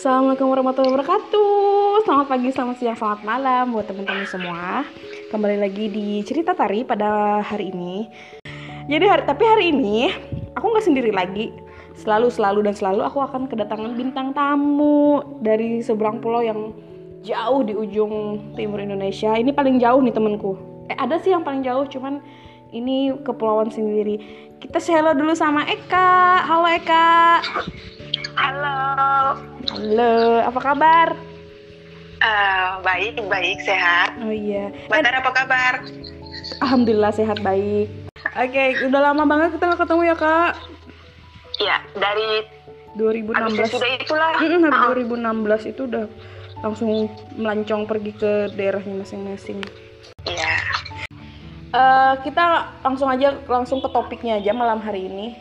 Assalamualaikum warahmatullahi wabarakatuh. Selamat pagi, selamat siang, selamat malam buat teman-teman semua. Kembali lagi di cerita tari pada hari ini. Jadi hari, tapi hari ini aku nggak sendiri lagi. Selalu, selalu dan selalu aku akan kedatangan bintang tamu dari seberang pulau yang jauh di ujung timur Indonesia. Ini paling jauh nih temanku. Eh ada sih yang paling jauh, cuman ini kepulauan sendiri. Kita hello dulu sama Eka. Halo Eka. Halo. Halo, apa kabar? Eh, baik, baik, sehat. Oh iya. Batar apa kabar? Alhamdulillah sehat baik. Oke, udah lama banget kita nggak ketemu ya kak. Ya, dari 2016. Agustus sudah itulah. Ah, habis 2016 itu udah langsung melancong pergi ke daerahnya masing-masing. Iya. Eh, kita langsung aja langsung ke topiknya aja malam hari ini.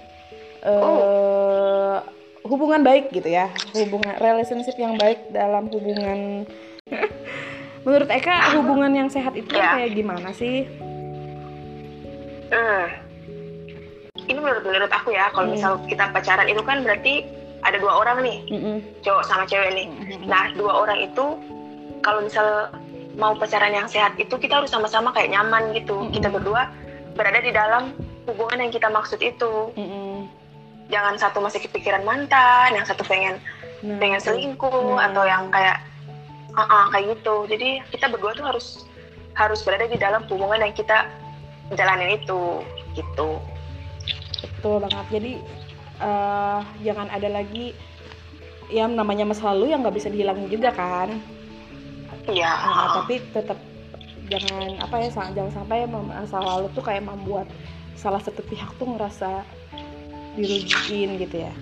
eh hubungan baik gitu ya, hubungan relationship yang baik dalam hubungan. Menurut Eka hubungan yang sehat itu Ya. kayak gimana sih? Hmm. Ini menurut menurut aku ya, kalau Hmm. misal kita pacaran itu kan berarti ada dua orang nih, Mm-mm. cowok sama cewek nih. Mhm. Nah, dua orang itu kalau misal mau pacaran yang sehat itu kita harus sama-sama kayak nyaman gitu. Mhm. Kita berdua berada di dalam hubungan yang kita maksud itu. Mm-mm. Jangan satu masih kepikiran mantan, yang satu pengen Nah, pengen selingkuh Nah. atau yang kayak ah ah, kayak gitu jadi kita berdua tuh harus harus berada di dalam hubungan yang kita jalanin itu gitu Betul banget. Jadi eh, jangan ada lagi yang namanya masa lalu yang nggak bisa dihilangin juga kan. iya Nah, tapi tetap jangan apa ya jangan sampai masa lalu tuh kayak membuat salah satu pihak tuh ngerasa dirugiin gitu ya.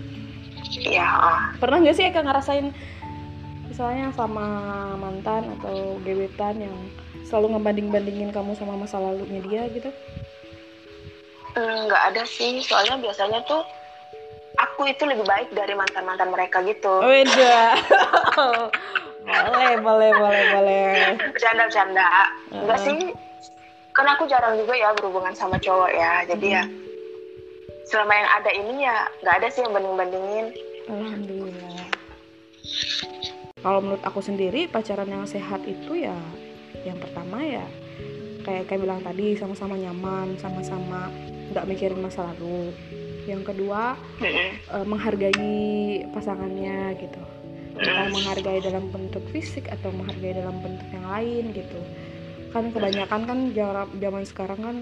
iya ah. Pernah nggak sih Eka ngerasain misalnya sama mantan atau gebetan yang selalu ngebanding-bandingin kamu sama masa lalunya dia gitu? Hmm, nggak ada sih soalnya biasanya tuh aku itu lebih baik dari mantan mantan mereka gitu Beda. boleh, boleh, boleh, boleh. bercanda bercanda enggak Hmm. sih karena aku jarang juga ya berhubungan sama cowok ya jadi ya selama yang ada ini ya nggak ada sih yang banding bandingin Alhamdulillah. Kalau menurut aku sendiri pacaran yang sehat itu ya yang pertama ya kayak kayak bilang tadi sama-sama nyaman, sama-sama nggak mikirin masa lalu. Yang kedua Mm-mm. eh, menghargai pasangannya gitu. Entah menghargai dalam bentuk fisik atau menghargai dalam bentuk yang lain gitu. Kan kebanyakan kan zaman sekarang kan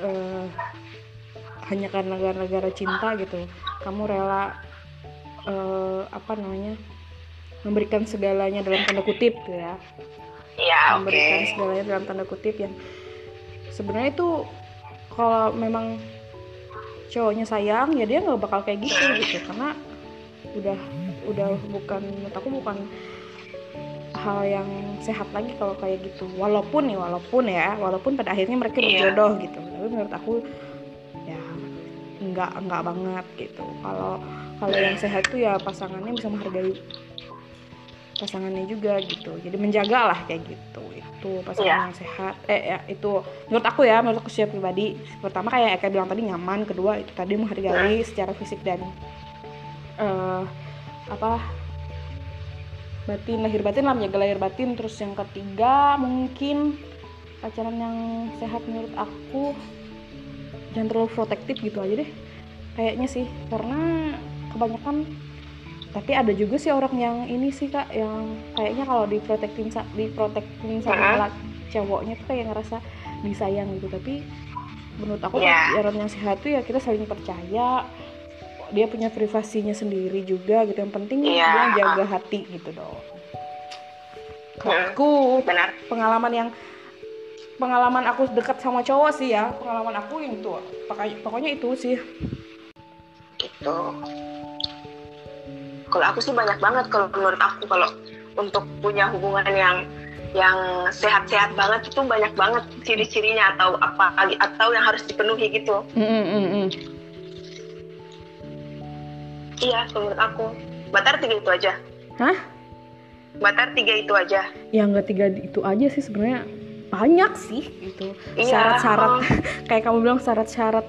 eh, hanya karena gara-gara cinta gitu. Kamu rela eh, apa namanya? memberikan segalanya dalam tanda kutip gitu ya. ya memberikan segalanya dalam tanda kutip yang sebenarnya itu kalau memang cowoknya sayang ya dia nggak bakal kayak gitu gitu karena udah udah bukan menurut aku bukan hal yang sehat lagi kalau kayak gitu walaupun nih walaupun ya walaupun pada akhirnya mereka Iya. berjodoh gitu tapi menurut aku ya nggak nggak banget gitu. Kalau kalau yang sehat tuh ya pasangannya bisa menghargai pasangannya juga gitu. Jadi menjaga lah kayak gitu. Itu pasangan Iya. yang sehat. Eh ya itu menurut aku ya menurut aku secara pribadi. Pertama kayak Eka bilang tadi nyaman kedua itu tadi menghargai secara fisik dan eh apa batin lahir batin lah menjaga lahir batin. Terus yang ketiga mungkin pacaran yang sehat menurut aku jangan terlalu protektif gitu aja deh kayaknya sih karena kebanyakan tapi ada juga sih orang yang ini sih kak yang kayaknya kalau diprotektin diprotektin sama laki- cowoknya tuh kayak ngerasa disayang gitu tapi menurut aku Iya. pacaran yang sehat tuh ya kita saling percaya dia punya privasinya sendiri juga gitu yang penting Iya. dia jaga hati gitu dong Heeh. aku benar pengalaman yang pengalaman aku dekat sama cowok sih ya. Pengalaman aku yang itu pokoknya, itu sih. Gitu. Kalau aku sih banyak banget kalau menurut aku. Kalau untuk punya hubungan yang yang sehat-sehat banget itu banyak banget ciri-cirinya atau apa atau yang harus dipenuhi gitu. Iya kalau menurut aku. Batar tiga itu aja. Hah? Batar tiga itu aja. Yang nggak tiga itu aja sih sebenarnya banyak sih gitu. Iya, syarat-syarat. Oh. kayak kamu bilang syarat-syarat.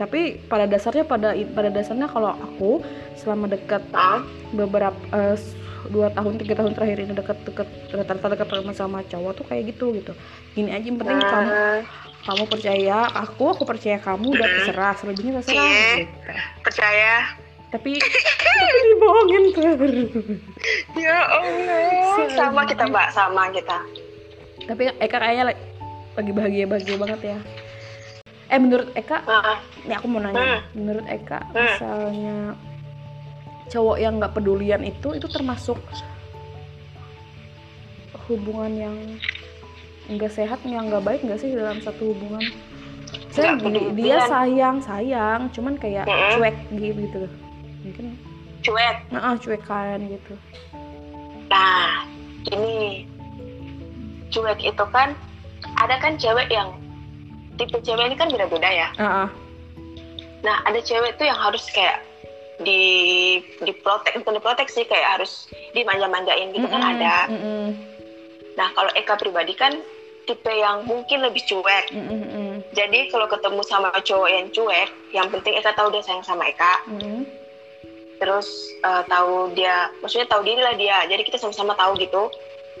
Tapi pada dasarnya pada pada dasarnya kalau aku selama dekat Ah, beberapa s- dua tahun tiga tahun terakhir ini deket-deket rata-rata dekat sama cowok tuh kayak gitu gitu. Gini aja yang penting kamu hmm, kamu percaya aku aku percaya kamu udah terserah selebihnya terserah Cie. gitu. Percaya. Tapi tapi dibohongin terus. Ya Allah. Sama kita mbak sama kita tapi Eka kayaknya la- lagi bahagia bahagia banget ya. Eh menurut Eka Ah, ini aku mau nanya. Menurut Eka misalnya cowok yang nggak pedulian itu itu termasuk hubungan yang nggak sehat yang nggak baik nggak sih dalam satu hubungan? Saya di- dia sayang sayang cuman kayak Mm-mm. cuek gitu mungkin cuek. Nah cuekan gitu. Nah ini cuek itu kan ada kan cewek yang tipe cewek ini kan beda-beda ya. Ah ah. nah ada cewek tuh yang harus kayak di diprotek bukan diprotek sih kayak harus dimanja-manjain gitu kan Mm-mm, ada. mm-mm, nah kalau Eka pribadi kan tipe yang mungkin lebih cuek. Mm-mm, mm-mm, jadi kalau ketemu sama cowok yang cuek yang penting Eka tahu dia sayang sama Eka. Mm-mm. terus eh, tahu dia maksudnya tahu diri lah dia. Jadi kita sama-sama tahu gitu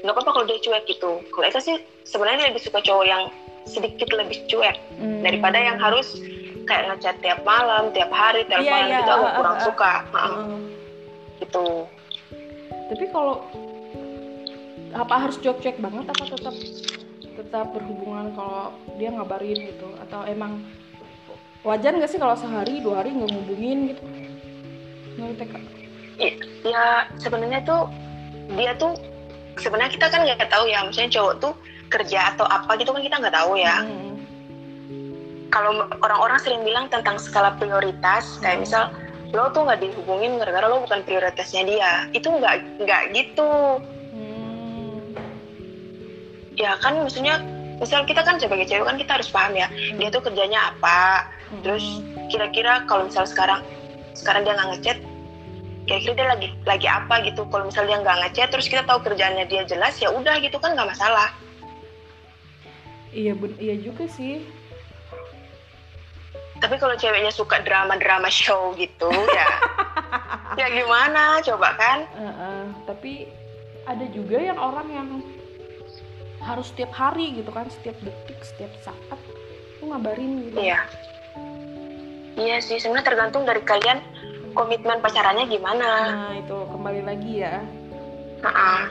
nggak apa-apa kalau dia cuek gitu. Kalau Eka sih sebenarnya lebih suka cowok yang sedikit lebih cuek Mm. daripada yang harus kayak ngechat tiap malam tiap hari tiap malam iya, gitu aku ah, kurang ah, suka. Heeh, Heeh. gitu. Tapi kalau apa harus cuek-cuek banget apa tetap tetap berhubungan kalau dia ngabarin gitu? Atau emang wajar nggak sih kalau sehari dua hari nggak ngubungin gitu? Menurut TK ya sebenarnya tuh dia tuh sebenarnya kita kan nggak tahu ya maksudnya cowok tuh kerja atau apa gitu kan kita nggak tahu ya Mm. kalau orang-orang sering bilang tentang skala prioritas kayak Hmm. misal lo tuh nggak dihubungin gara-gara lo bukan prioritasnya dia itu nggak nggak gitu Hmm. ya kan maksudnya misal kita kan sebagai cewek kan kita harus paham ya dia tuh kerjanya apa Hmm. terus kira-kira kalau misal sekarang sekarang dia nggak ngechat kira-kira dia lagi lagi apa gitu. Kalau misal dia nggak ngechat terus kita tahu kerjaannya dia jelas ya udah gitu kan nggak masalah. Iya bun iya juga sih. Tapi kalau ceweknya suka drama-drama show gitu ya ya gimana? Coba kan? Heeh, tapi ada juga yang orang yang harus setiap hari gitu kan setiap detik setiap saat tuh ngabarin gitu. Iya. Iya sih sebenarnya tergantung dari kalian komitmen pacarannya gimana nah itu kembali lagi ya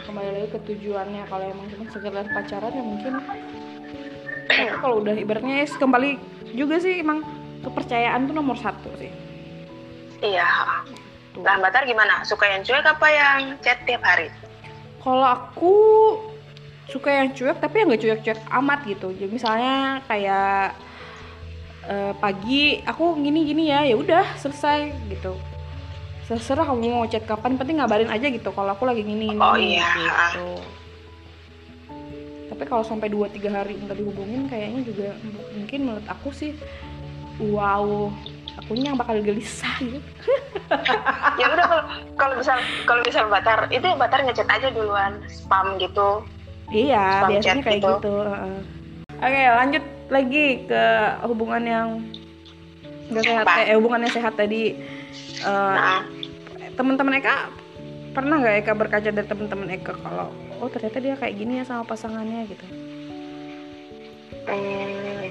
kembali lagi ke tujuannya kalau emang cuma sekedar pacaran ya mungkin kalau udah ibaratnya ya kembali juga sih emang kepercayaan tuh nomor satu sih iya Tuh. Lah Batar gimana? Suka yang cuek apa yang chat tiap hari? kalau aku suka yang cuek tapi yang nggak cuek-cuek amat gitu jadi misalnya kayak eh, pagi aku gini-gini ya ya udah selesai gitu terserah kamu mau chat kapan penting ngabarin aja gitu kalau aku lagi gini ini Oh, iya. gitu tapi kalau sampai 2-3 hari nggak dihubungin kayaknya juga mungkin menurut aku sih wow akunya yang bakal gelisah gitu ya udah kalau kalau misal kalau misal Batar itu Batar ngechat aja duluan spam gitu. Iya, Spam biasanya kayak gitu. gitu. Oke, lanjut lagi ke hubungan yang nggak sehat, eh hubungan yang sehat tadi. Eh, Nah, teman-teman Eka pernah nggak Eka berkaca dari teman-teman Eka kalau oh ternyata dia kayak gini ya sama pasangannya gitu. hmm,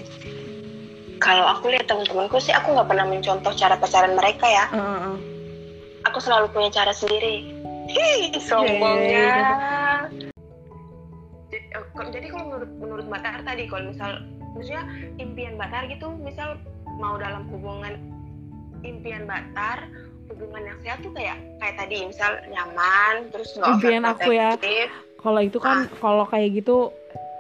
kalau aku lihat teman-temanku sih aku nggak pernah mencontoh cara pacaran mereka ya. Heeh, heeh. Aku selalu punya cara sendiri. Sombongnya. Jadi, eh, kok- Jadi kalau menurut menurut Batar tadi kalau misal maksudnya impian Batar gitu misal mau dalam hubungan impian Batar hubungan yang sehat tuh kayak kayak tadi misal nyaman terus nggak Impian aku ya. Kalau itu kan kalau kayak gitu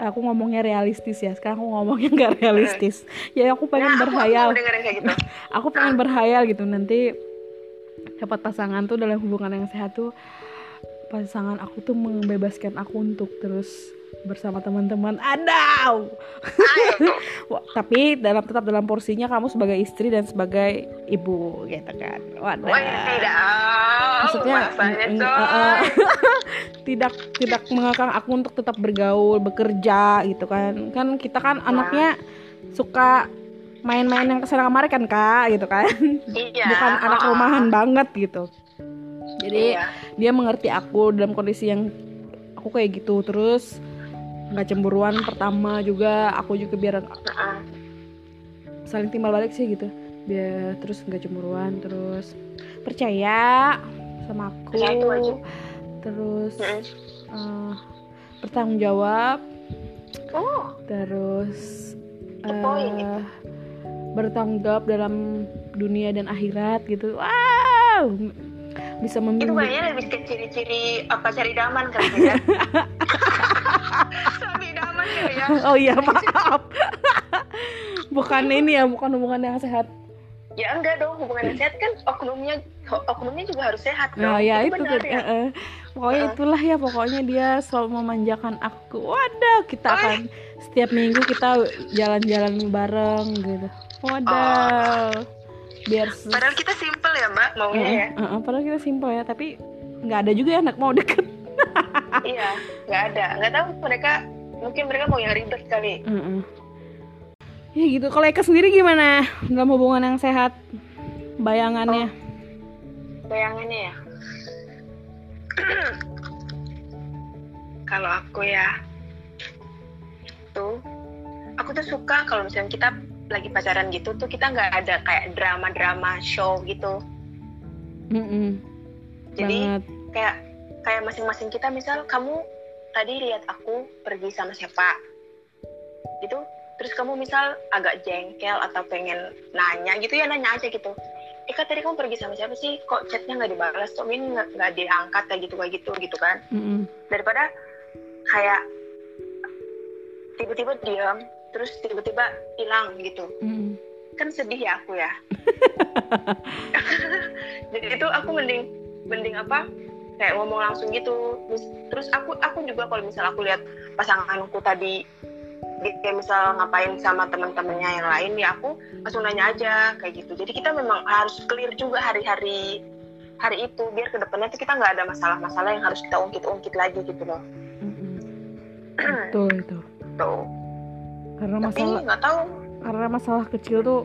aku ngomongnya realistis ya. Sekarang aku ngomongnya nggak realistis. Ya aku pengen Nah, berhayal. Aku, kayak gitu. aku pengen berhayal gitu nanti dapat pasangan tuh dalam hubungan yang sehat tuh pasangan aku tuh membebaskan aku untuk terus bersama teman-teman. Wah, tapi dalam tetap dalam porsinya kamu sebagai istri dan sebagai ibu gitu kan. Wadah tidak. maksudnya mm, coy. uh, uh, tidak tidak mengekang aku untuk tetap bergaul bekerja gitu kan. Kan kita kan Nah. anaknya suka main-main yang ke sana kemarin kan kak gitu kan. Iya. Bukan anak oh, rumahan banget gitu. Jadi iya. dia mengerti aku dalam kondisi yang aku kayak gitu. Terus nggak cemburuan pertama juga aku juga biar saling timbal balik sih gitu. Biar terus nggak cemburuan terus percaya sama aku. Itu aja. terus eh, bertanggung jawab. Oh. Terus Itu itu. bertanggung jawab dalam dunia dan akhirat gitu. Wow! Bisa itu membimbing kayaknya lebih ke ciri-ciri apa cari daman kali ya ya. Oh iya maaf. Bukan ini ya bukan hubungan yang sehat. Ya enggak dong hubungan yang sehat kan oknumnya oknumnya juga harus sehat dong. nah ya itu, benar tuh ya. pokoknya Heeh. itulah ya pokoknya dia selalu memanjakan aku. Wadah kita akan setiap minggu kita jalan-jalan bareng gitu. Wadah biar se- padahal kita simple ya mbak maunya Eh, ya. eh, eh, padahal kita simpel ya tapi nggak ada juga ya anak mau deket. Iya nggak ada. Nggak tahu mereka mungkin mereka mau yang ribet kali. Eh, eh. ya gitu. Kalau Eka sendiri gimana? Dalam hubungan yang sehat? Bayangannya? Bayangannya ya? Kalau aku ya tuh aku tuh suka kalau misalnya kita lagi pacaran gitu tuh kita nggak ada kayak drama-drama show gitu. Mm-mm. jadi banget. kayak kayak masing-masing kita misal kamu tadi lihat aku pergi sama siapa. Gitu. Terus kamu misal agak jengkel atau pengen nanya gitu ya nanya aja gitu. Ika tadi kamu pergi sama siapa sih? Kok chatnya nggak dibalas kok ini nggak diangkat kayak gitu kayak gitu gitu kan. Mm-mm. daripada kayak tiba-tiba diam terus tiba-tiba hilang gitu. Mm-mm. kan sedih ya aku ya. Jadi itu aku mending mending apa kayak ngomong langsung gitu. Terus, terus aku aku juga kalau misal aku lihat pasanganku tadi dia misal ngapain sama teman-temannya yang lain ya aku langsung nanya aja kayak gitu. Jadi kita memang harus clear juga hari-hari hari itu biar ke depannya tuh kita nggak ada masalah-masalah yang harus kita ungkit-ungkit lagi gitu loh. Betul itu. Tuh. Karena tapi masalah nggak tahu. karena masalah kecil tuh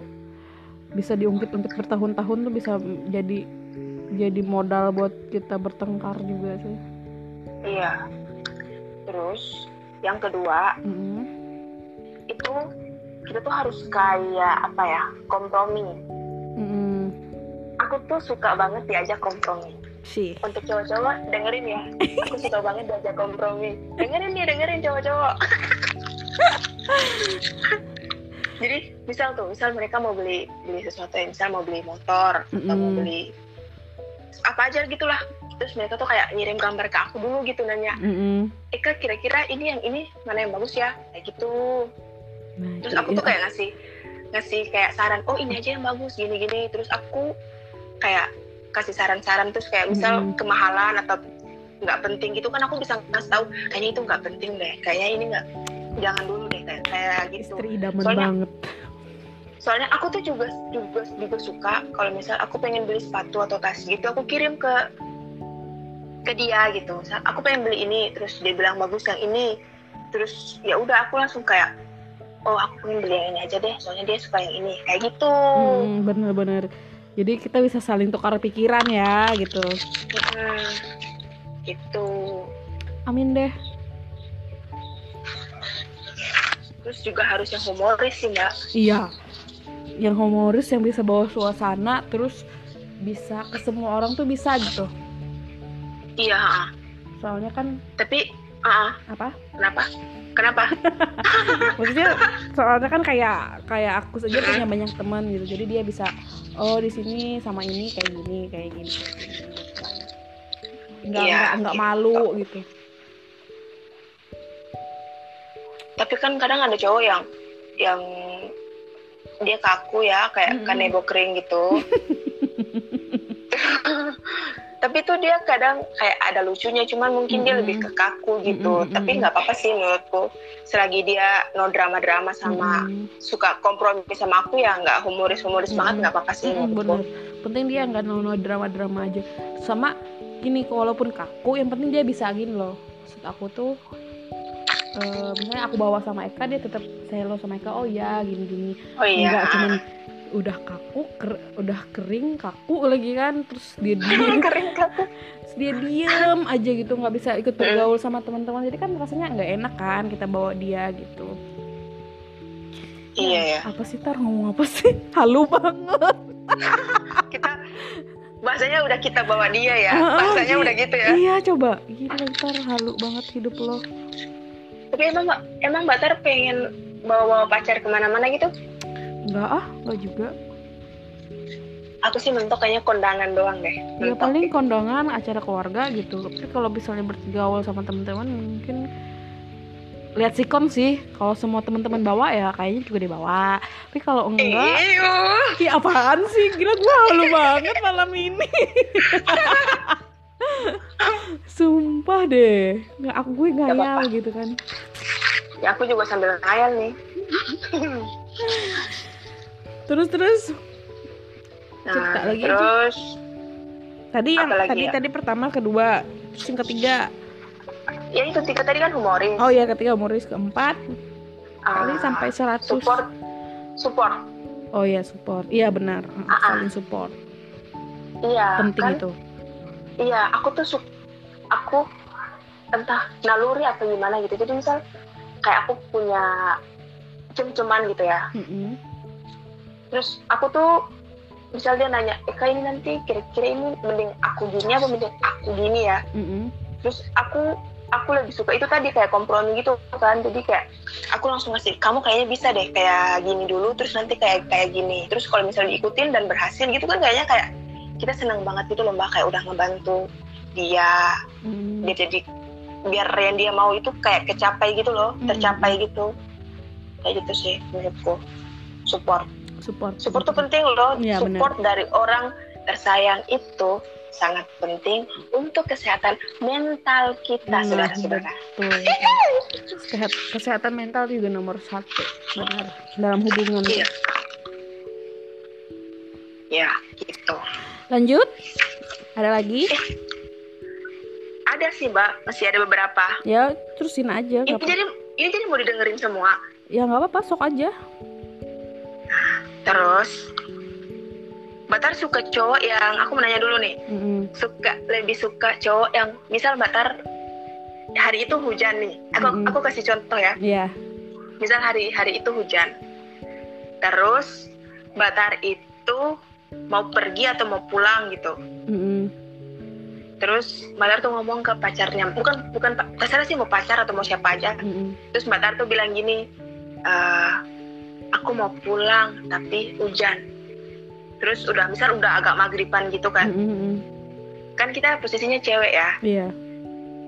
bisa diungkit-ungkit bertahun-tahun tuh bisa jadi jadi modal buat kita bertengkar juga sih. Iya. Terus yang kedua Mm-mm. itu kita tuh harus kayak apa ya kompromi. Mm-mm. aku tuh suka banget diajak kompromi. Sih untuk cowok-cowok dengerin ya. Aku suka banget diajak kompromi. Dengerin nih dengerin cowok-cowok. Jadi misal tuh misal mereka mau beli beli sesuatu ya misal mau beli motor atau mau beli apa aja gitulah. Terus mereka tuh kayak ngirim gambar ke aku dulu gitu nanya Mm-mm. Eka kira-kira ini yang ini mana yang bagus ya? Kayak gitu. Nah, terus aku tuh kayak ngasih ngasih kayak saran oh ini aja yang bagus gini gini terus aku kayak kasih saran-saran terus kayak misal kemahalan atau nggak penting gitu kan aku bisa ngasih tahu kayaknya itu nggak penting deh kayaknya ini nggak jangan dulu deh kayak kayak gitu. Istri idaman Soalnya- banget soalnya aku tuh juga juga juga suka kalau misal aku pengen beli sepatu atau tas gitu aku kirim ke ke dia gitu. Misal aku pengen beli ini terus dia bilang bagus yang ini terus ya udah aku langsung kayak oh aku pengen beli yang ini aja deh soalnya dia suka yang ini kayak gitu. Hmm, bener-bener jadi kita bisa saling tukar pikiran ya gitu. Hmm, gitu. Amin deh. Terus juga harus yang humoris sih mbak. Iya yang humoris yang bisa bawa suasana terus bisa ke semua orang tuh bisa gitu. Iya soalnya kan tapi ah apa? Kenapa? Kenapa? Maksudnya soalnya kan kayak kayak aku saja punya banyak teman gitu. Jadi dia bisa oh di sini sama ini kayak gini kayak gini. Nggak Iya, nggak nggak gitu. malu gitu. Tapi kan kadang ada cowok yang yang dia kaku ya kayak Mm-mm. kanebo kering gitu tapi tuh dia kadang kayak ada lucunya cuman mungkin dia Mm-mm. lebih ke kaku gitu Mm-mm, tapi mm-mm. nggak apa-apa sih menurutku selagi dia no drama drama sama Mm-mm. suka kompromi sama aku ya nggak humoris humoris banget Mm-mm. nggak apa-apa sih menurutku bener penting dia nggak no, no drama drama aja sama gini walaupun kaku yang penting dia bisa gini loh maksud aku tuh eh, misalnya aku bawa sama Eka dia tetap saya lo sama Eka oh ya gini gini oh iya. Nggak cuman udah kaku ker- udah kering kaku lagi kan terus dia diem. Kering kaku. Terus dia diem aja gitu nggak bisa ikut bergaul sama teman-teman. Jadi kan rasanya nggak enak kan kita bawa dia gitu. Iya ya apa sih tar? Ngomong apa sih? Halu banget. Kita bahasanya udah kita bawa dia ya. Ah, ah, bahasanya udah gitu ya. Iya coba. Gila ntar halu banget hidup lo tapi emang emang Mbak Tar pengen bawa-bawa pacar ke mana-mana gitu? Nggak ah nggak juga. Aku sih mentok kayaknya kondangan doang deh. Ya paling gitu. kondangan acara keluarga gitu. Tapi kalau misalnya bergaul sama teman-teman mungkin lihat sikon sih. Kalau semua teman-teman bawa ya kayaknya juga dibawa. Tapi kalau enggak Iyo. ya apaan sih? Gila gue halu banget malam ini sumpah deh. Nggak aku gue ngayal gitu kan. Ya aku juga sambil ngayal nih. Terus terus. Nah Cerita lagi aja. terus. Tadi yang tadi ya? tadi pertama kedua terus yang ketiga. Ya itu tiga tadi kan humoris. Oh ya ketiga humoris keempat. Tadi Ah, sampai 100 support. Support. Oh ya support. Iya benar. Ah. saling support. Iya penting kan? itu. Iya aku tuh aku entah naluri apa gimana gitu. Jadi misal kayak aku punya cem-ceman gitu ya. Mm-mm. terus aku tuh misal dia nanya Eka ini nanti kira-kira ini mending aku gini apa mending aku gini ya? Mm-mm. terus aku aku lebih suka itu tadi kayak kompromi gitu kan. Jadi kayak aku langsung ngasih kamu kayaknya bisa deh kayak gini dulu terus nanti kayak kayak gini. Terus kalau misalnya diikutin dan berhasil gitu kan kayaknya kayak kita seneng banget gitu loh mbak kayak udah ngebantu dia Mm. dia jadi biar yang dia mau itu kayak kecapai gitu loh Hmm. tercapai gitu. Kayak gitu sih menurutku. Support. Support. Support tuh penting loh. Iya, support dari orang tersayang itu sangat penting untuk kesehatan mental kita Nah, saudara-saudara. betul. Sehat, kesehatan mental juga nomor satu benar dalam hubungan. Iya. ya gitu. Lanjut. Ada lagi ada sih mbak. Masih ada beberapa. Ya terusin aja ini jadi ini jadi mau didengerin semua? Ya nggak apa-apa sok aja. Terus Batar suka cowok yang aku mau nanya dulu nih. Mm-mm. suka lebih suka cowok yang misal Batar hari itu hujan nih. Aku Mm-mm. aku kasih contoh ya. Iya. misal hari hari itu hujan. Terus Batar itu mau pergi atau mau pulang gitu. Mm-mm. Terus Batar tuh ngomong ke pacarnya bukan bukan terserah sih mau pacar atau mau siapa aja. Mm-mm. terus Batar tuh bilang gini "Eh, aku mau pulang tapi hujan. Terus udah misal udah agak maghriban gitu kan. Mm-mm. kan kita posisinya cewek ya. Iya.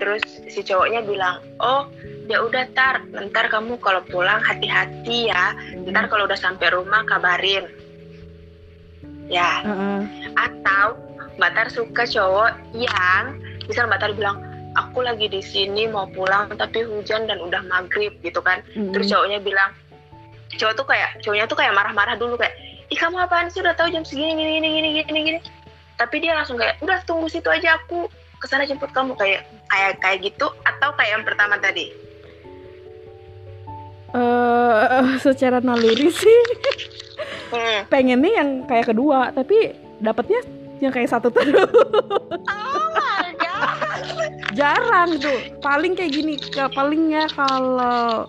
terus si cowoknya bilang oh ya udah tar. Ntar kamu kalau pulang hati-hati ya. Ntar kalau udah sampai rumah kabarin. Ya. Heeh. Mbak Tar suka cowok yang misal Mbak Tar bilang aku lagi di sini mau pulang tapi hujan dan udah maghrib gitu kan. Mm-mm. terus cowoknya bilang cowok tuh kayak cowoknya tuh kayak marah-marah dulu kayak ih kamu apaan sih? Udah tahu jam segini gini gini gini gini gini. Tapi dia langsung kayak udah tunggu situ aja aku ke sana jemput kamu kayak kayak kayak gitu atau kayak yang pertama tadi? Eh, secara naluri sih. Hmm. pengennya yang kayak kedua tapi dapatnya yang kayak satu terus. Oh my god jarang tuh. Paling kayak gini palingnya kalau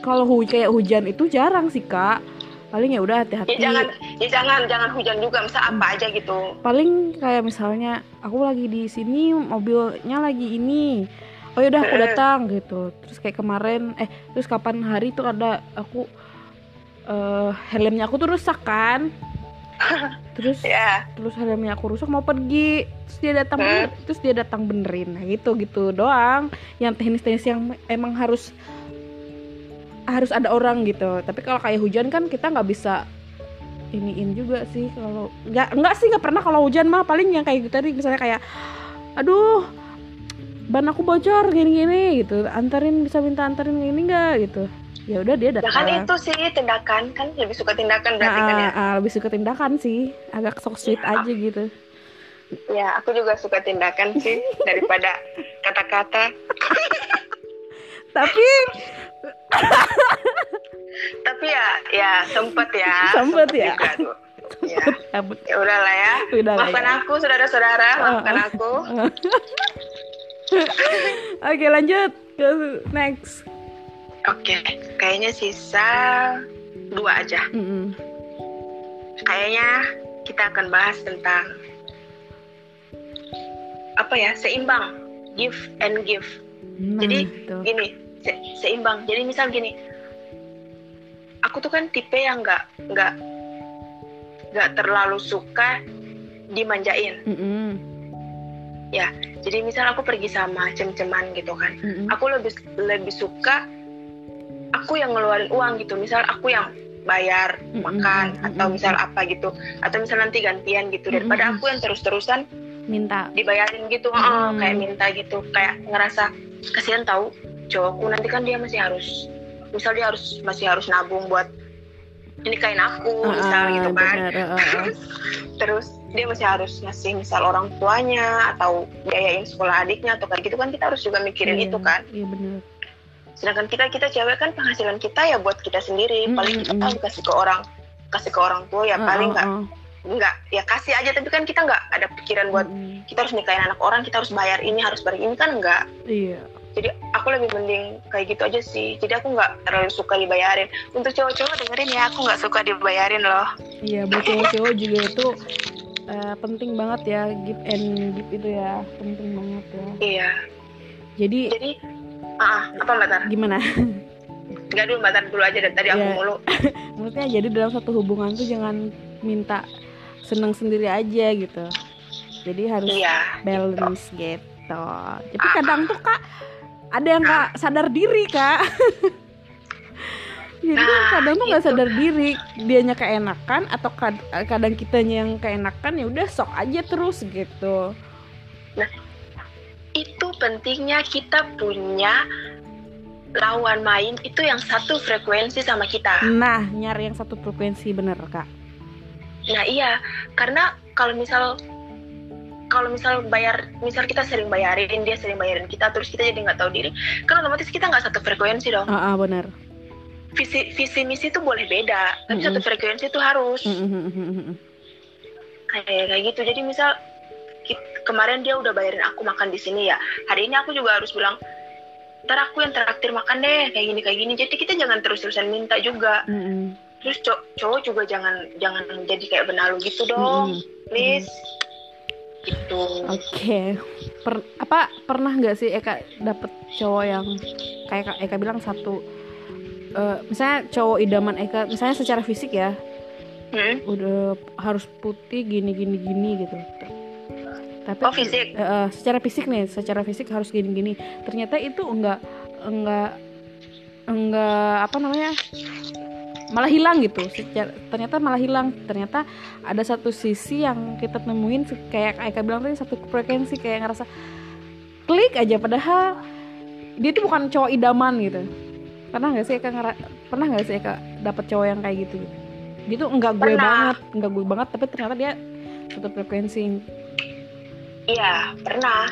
kalau hu kayak hujan itu jarang sih kak. Paling ya udah ya hati-hati jangan ya jangan jangan hujan juga. Misal apa aja gitu. Paling kayak misalnya aku lagi di sini mobilnya lagi ini. Oh ya udah aku Eh. datang gitu. Terus kayak kemarin eh terus kapan hari tuh ada aku eh helmnya aku tuh rusak kan terus ya. terus helmnya aku rusak mau pergi. Terus dia datang Hmm. bener- terus dia datang benerin. Nah gitu gitu doang. Yang teknis-teknis yang emang harus harus ada orang gitu. Tapi kalau kayak hujan kan kita nggak bisa iniin juga sih kalau nggak nggak sih nggak pernah kalau hujan mah. Paling yang kayak gitu tadi misalnya kayak aduh ban aku bocor gini-gini gitu. Anterin bisa minta anterin gini nggak? gitu ya udah dia ya kan datang. itu sih tindakan kan? Lebih suka tindakan berarti kan ya? Nah, ah, lebih suka tindakan sih. Agak sok sweet Ya. aja gitu. Ya aku juga suka tindakan sih daripada kata-kata. Tapi tapi ya ya sempet ya. Sempet ya. juga ya. Ya udahlah ya. Udah lah maafkan ya. aku saudara-saudara. Maafkan aku. Oke lanjut ke next. Oke kayaknya sisa dua aja Mm-mm. kayaknya kita akan bahas tentang apa ya seimbang give and give Nah, Jadi, gitu. gini se- seimbang jadi misal gini aku tuh kan tipe yang nggak nggak nggak terlalu suka dimanjain Mm-mm. jadi misal aku pergi sama cem-ceman gitu kan Mm-mm. aku lebih lebih suka aku yang ngeluarin uang gitu. Misal aku yang bayar makan mm-mm, atau misal apa gitu. Atau misal nanti gantian gitu. Daripada aku yang terus-terusan minta. dibayarin gitu. Mm. Heeh, kayak minta gitu. Kayak ngerasa kasihan tahu cowokku nanti kan dia masih harus misal dia harus masih harus nabung buat nikahin aku misal Ah, gitu kan. Ah, ah. terus dia masih harus ngasih misal orang tuanya atau biayain sekolah adiknya atau kayak gitu kan kita harus juga mikirin Iya, itu kan. Iya benar. Sedangkan kita kita cewek kan penghasilan kita ya buat kita sendiri. Paling kita tahu kasih ke orang kasih ke orang tua ya paling nggak nggak ya kasih aja. Tapi kan kita nggak ada pikiran buat kita harus nikahin anak orang kita harus bayar ini harus bayar ini kan nggak. Iya. jadi aku lebih mending kayak gitu aja sih. Jadi aku nggak terlalu suka dibayarin. Untuk cowok-cowok dengerin ya aku nggak suka dibayarin loh. Iya, buat cowok-cowok juga itu eh, penting banget ya give and give itu ya, penting banget ya. iya. Jadi jadi ah apa mbak Tar? gimana? nggak dulu mbak Tar dulu aja dari tadi aku Iya. mulu Maksudnya jadi dalam satu hubungan tuh jangan minta seneng sendiri aja gitu. Jadi harus iya balance gitu. Tapi kadang tuh kak ada yang kak sadar diri kak. Jadi Nah, kadang tuh nggak itu. sadar diri dianya keenakan atau kad- kadang kitanya yang keenakan ya udah sok aja terus gitu. Itu pentingnya kita punya lawan main itu yang satu frekuensi sama kita Nah nyari yang satu frekuensi bener kak. nah iya karena kalau misal kalau misal bayar misal kita sering bayarin dia sering bayarin kita terus kita jadi nggak tahu diri kan otomatis kita nggak satu frekuensi dong Ah ah, bener. visi visi misi itu boleh beda tapi Mm-mm. satu frekuensi itu harus Mm, mm, mm, mm, mm. kayak kayak gitu jadi misal kemarin dia udah bayarin aku makan di sini ya. Hari ini aku juga harus bilang ntar aku yang traktir makan deh kayak gini kayak gini. Jadi kita jangan terus terusan minta juga. Mm, mm. terus cow- cowok juga jangan jangan jadi kayak benalu gitu dong Mm, please. Gitu. Oke, Per- apa pernah nggak sih Eka dapet cowok yang kayak Kak Eka bilang satu, eh, misalnya cowok idaman Eka, misalnya secara fisik ya, Hmm? udah harus putih gini gini gini gitu. Tapi oh fisik. Eh, secara fisik nih, secara fisik harus gini gini. Ternyata itu enggak enggak enggak apa namanya malah hilang gitu. Secara, ternyata malah hilang. Ternyata ada satu sisi yang kita temuin se- kayak Eka bilang tadi satu frekuensi kayak ngerasa klik aja. Padahal dia tuh bukan cowok idaman gitu. Pernah nggak sih Eka ngera- pernah nggak sih Eka dapet cowok yang kayak gitu? Dia tuh enggak gue Pernah. banget enggak gue banget tapi ternyata dia satu frekuensi iya pernah.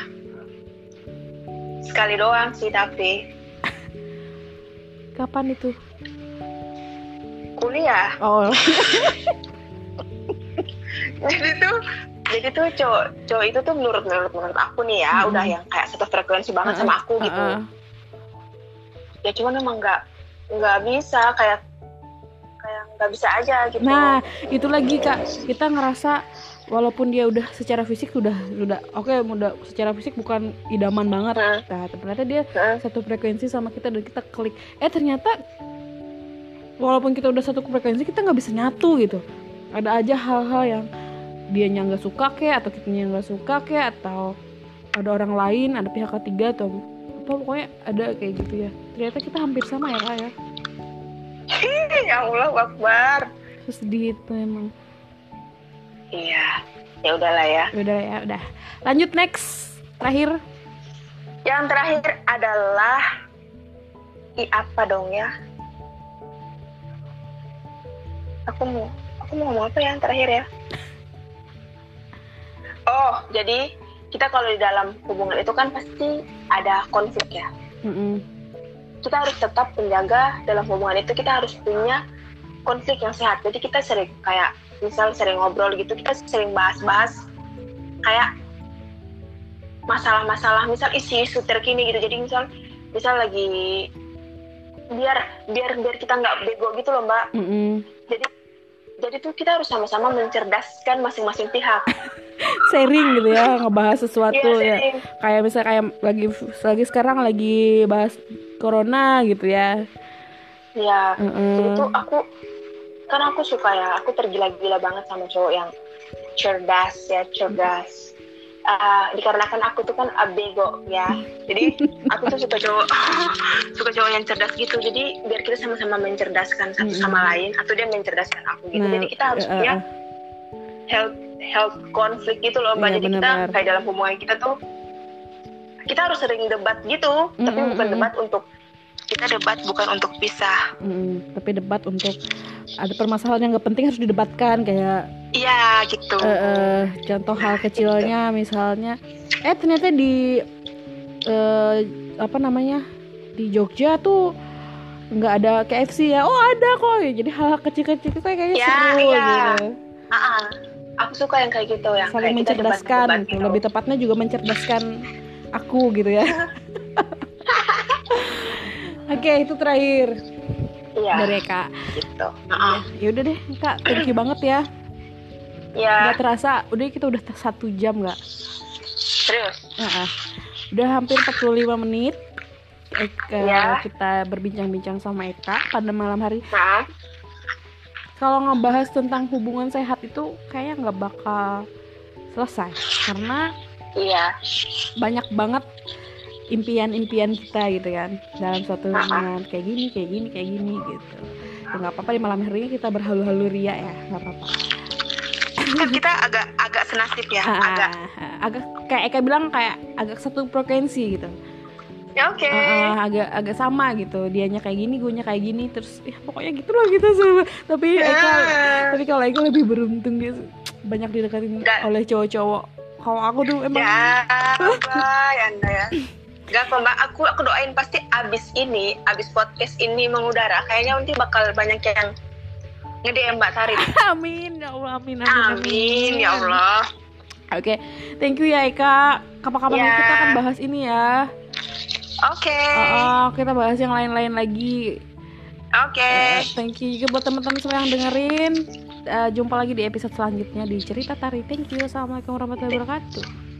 Sekali doang sih tapi. Kapan itu? Kuliah. Oh. Jadi tuh jadi tuh cowok cowok itu tuh menurut menurut menurut aku nih ya Mm-mm. udah yang kayak satu frekuensi banget sama aku gitu. Heeh. ya cuman emang nggak nggak bisa kayak kayak nggak bisa aja gitu. Nah, itu lagi kak, kita ngerasa walaupun dia udah secara fisik sudah sudah oke udah secara fisik bukan idaman banget. Heeh. Nah, ternyata dia Heeh. satu frekuensi sama kita dan kita klik. Eh ternyata walaupun kita udah satu frekuensi kita nggak bisa nyatu gitu. Ada aja hal-hal yang dia nggak suka kek atau kita nggak suka kek atau ada orang lain, ada pihak ketiga atau apa pokoknya ada kayak gitu ya. Ternyata kita hampir sama ya kak ya. ya Allah Akbar Terus sedih itu emang. Iya ya udahlah ya Udah ya, udah. Lanjut next. Terakhir. yang terakhir adalah i apa dong ya aku mau aku mau ngomong apa ya yang terakhir ya oh jadi kita kalau di dalam hubungan itu kan pasti ada konflik ya Mm-mm. kita harus tetap menjaga dalam hubungan itu kita harus punya konflik yang sehat. Jadi kita sering kayak misal sering ngobrol gitu kita sering bahas-bahas kayak masalah-masalah misal isu-isu terkini gitu. Jadi misal misal lagi biar biar biar kita nggak bego gitu loh mbak. Mm -mm. jadi jadi tuh kita harus sama-sama mencerdaskan masing-masing pihak. Sharing gitu ya ngebahas sesuatu Iya, ya. kayak misalnya kayak lagi lagi sekarang lagi bahas corona gitu ya. Ya jadi Mm-mm. tuh aku kan aku suka ya aku tergila-gila banget sama cowok yang cerdas ya cerdas. Ah, dikarenakan aku tuh kan abego ya. Jadi aku tuh suka cowok suka cowok yang cerdas gitu. Jadi biar kita sama-sama mencerdaskan satu sama lain atau dia mencerdaskan aku gitu. Nah, jadi kita harus eh, punya eh, health health konflik gitu loh mbak. Iya, jadi kita kayak dalam hubungan kita tuh kita harus sering debat gitu. Tapi bukan debat untuk kita debat bukan untuk pisah. Mm, tapi debat untuk ada permasalahan yang gak penting harus didebatkan kayak iya gitu. eh, eh, contoh hal kecilnya misalnya eh ternyata di eh, apa namanya di Jogja tuh nggak ada KFC ya? Oh ada kok. Jadi hal kecil-kecil itu kayaknya Ya, seru iya. gitu. Ah, ah. aku suka yang kayak gitu yang saling kayak mencerdaskan debat-debat gitu. lebih tepatnya juga mencerdaskan aku gitu ya. Oke itu terakhir iya. Dari Eka gitu. Ah, ah. ya udah deh Kak. Thank you banget ya. Ya nggak terasa udah kita udah satu jam nggak serius? Heeh. Udah hampir 45 menit. Eka, Ya. kita berbincang-bincang sama Eka pada malam hari. nah Kalau ngebahas tentang hubungan sehat itu kayaknya nggak bakal selesai. Karena iya. banyak banget impian-impian kita gitu kan dalam suatu Ah, ah. hubungan kayak gini, kayak gini, kayak gini gitu. Ya nggak apa-apa di malam hari ini kita berhalu-halu ria ya, nggak apa-apa. kan kita agak agak senasib ya Ah, agak ah, agak kayak Eka bilang kayak agak satu frekuensi gitu. ya oke Uh, uh, agak agak sama gitu dianya kayak gini gue kayak gini terus ya pokoknya gitu lah gitu sama tapi Eka Ya. tapi kalau Eka lebih beruntung dia banyak didekatin oleh cowok-cowok kalau aku tuh emang ya ya Gak kok mbak, aku aku doain pasti abis ini, abis podcast ini mengudara, kayaknya nanti bakal banyak yang nge-DM Mbak Sari. amin. Ya Allah amin amin, Amin. Ya Allah. oke. Thank you ya Eka. Kapan-kapan Ya. kita akan bahas ini ya. Oke, Uh, uh, kita bahas yang lain-lain lagi. Oke. Uh, thank you juga buat teman-teman semua yang dengerin. Uh, jumpa lagi di episode selanjutnya di cerita tari. Thank you. Assalamualaikum warahmatullahi wabarakatuh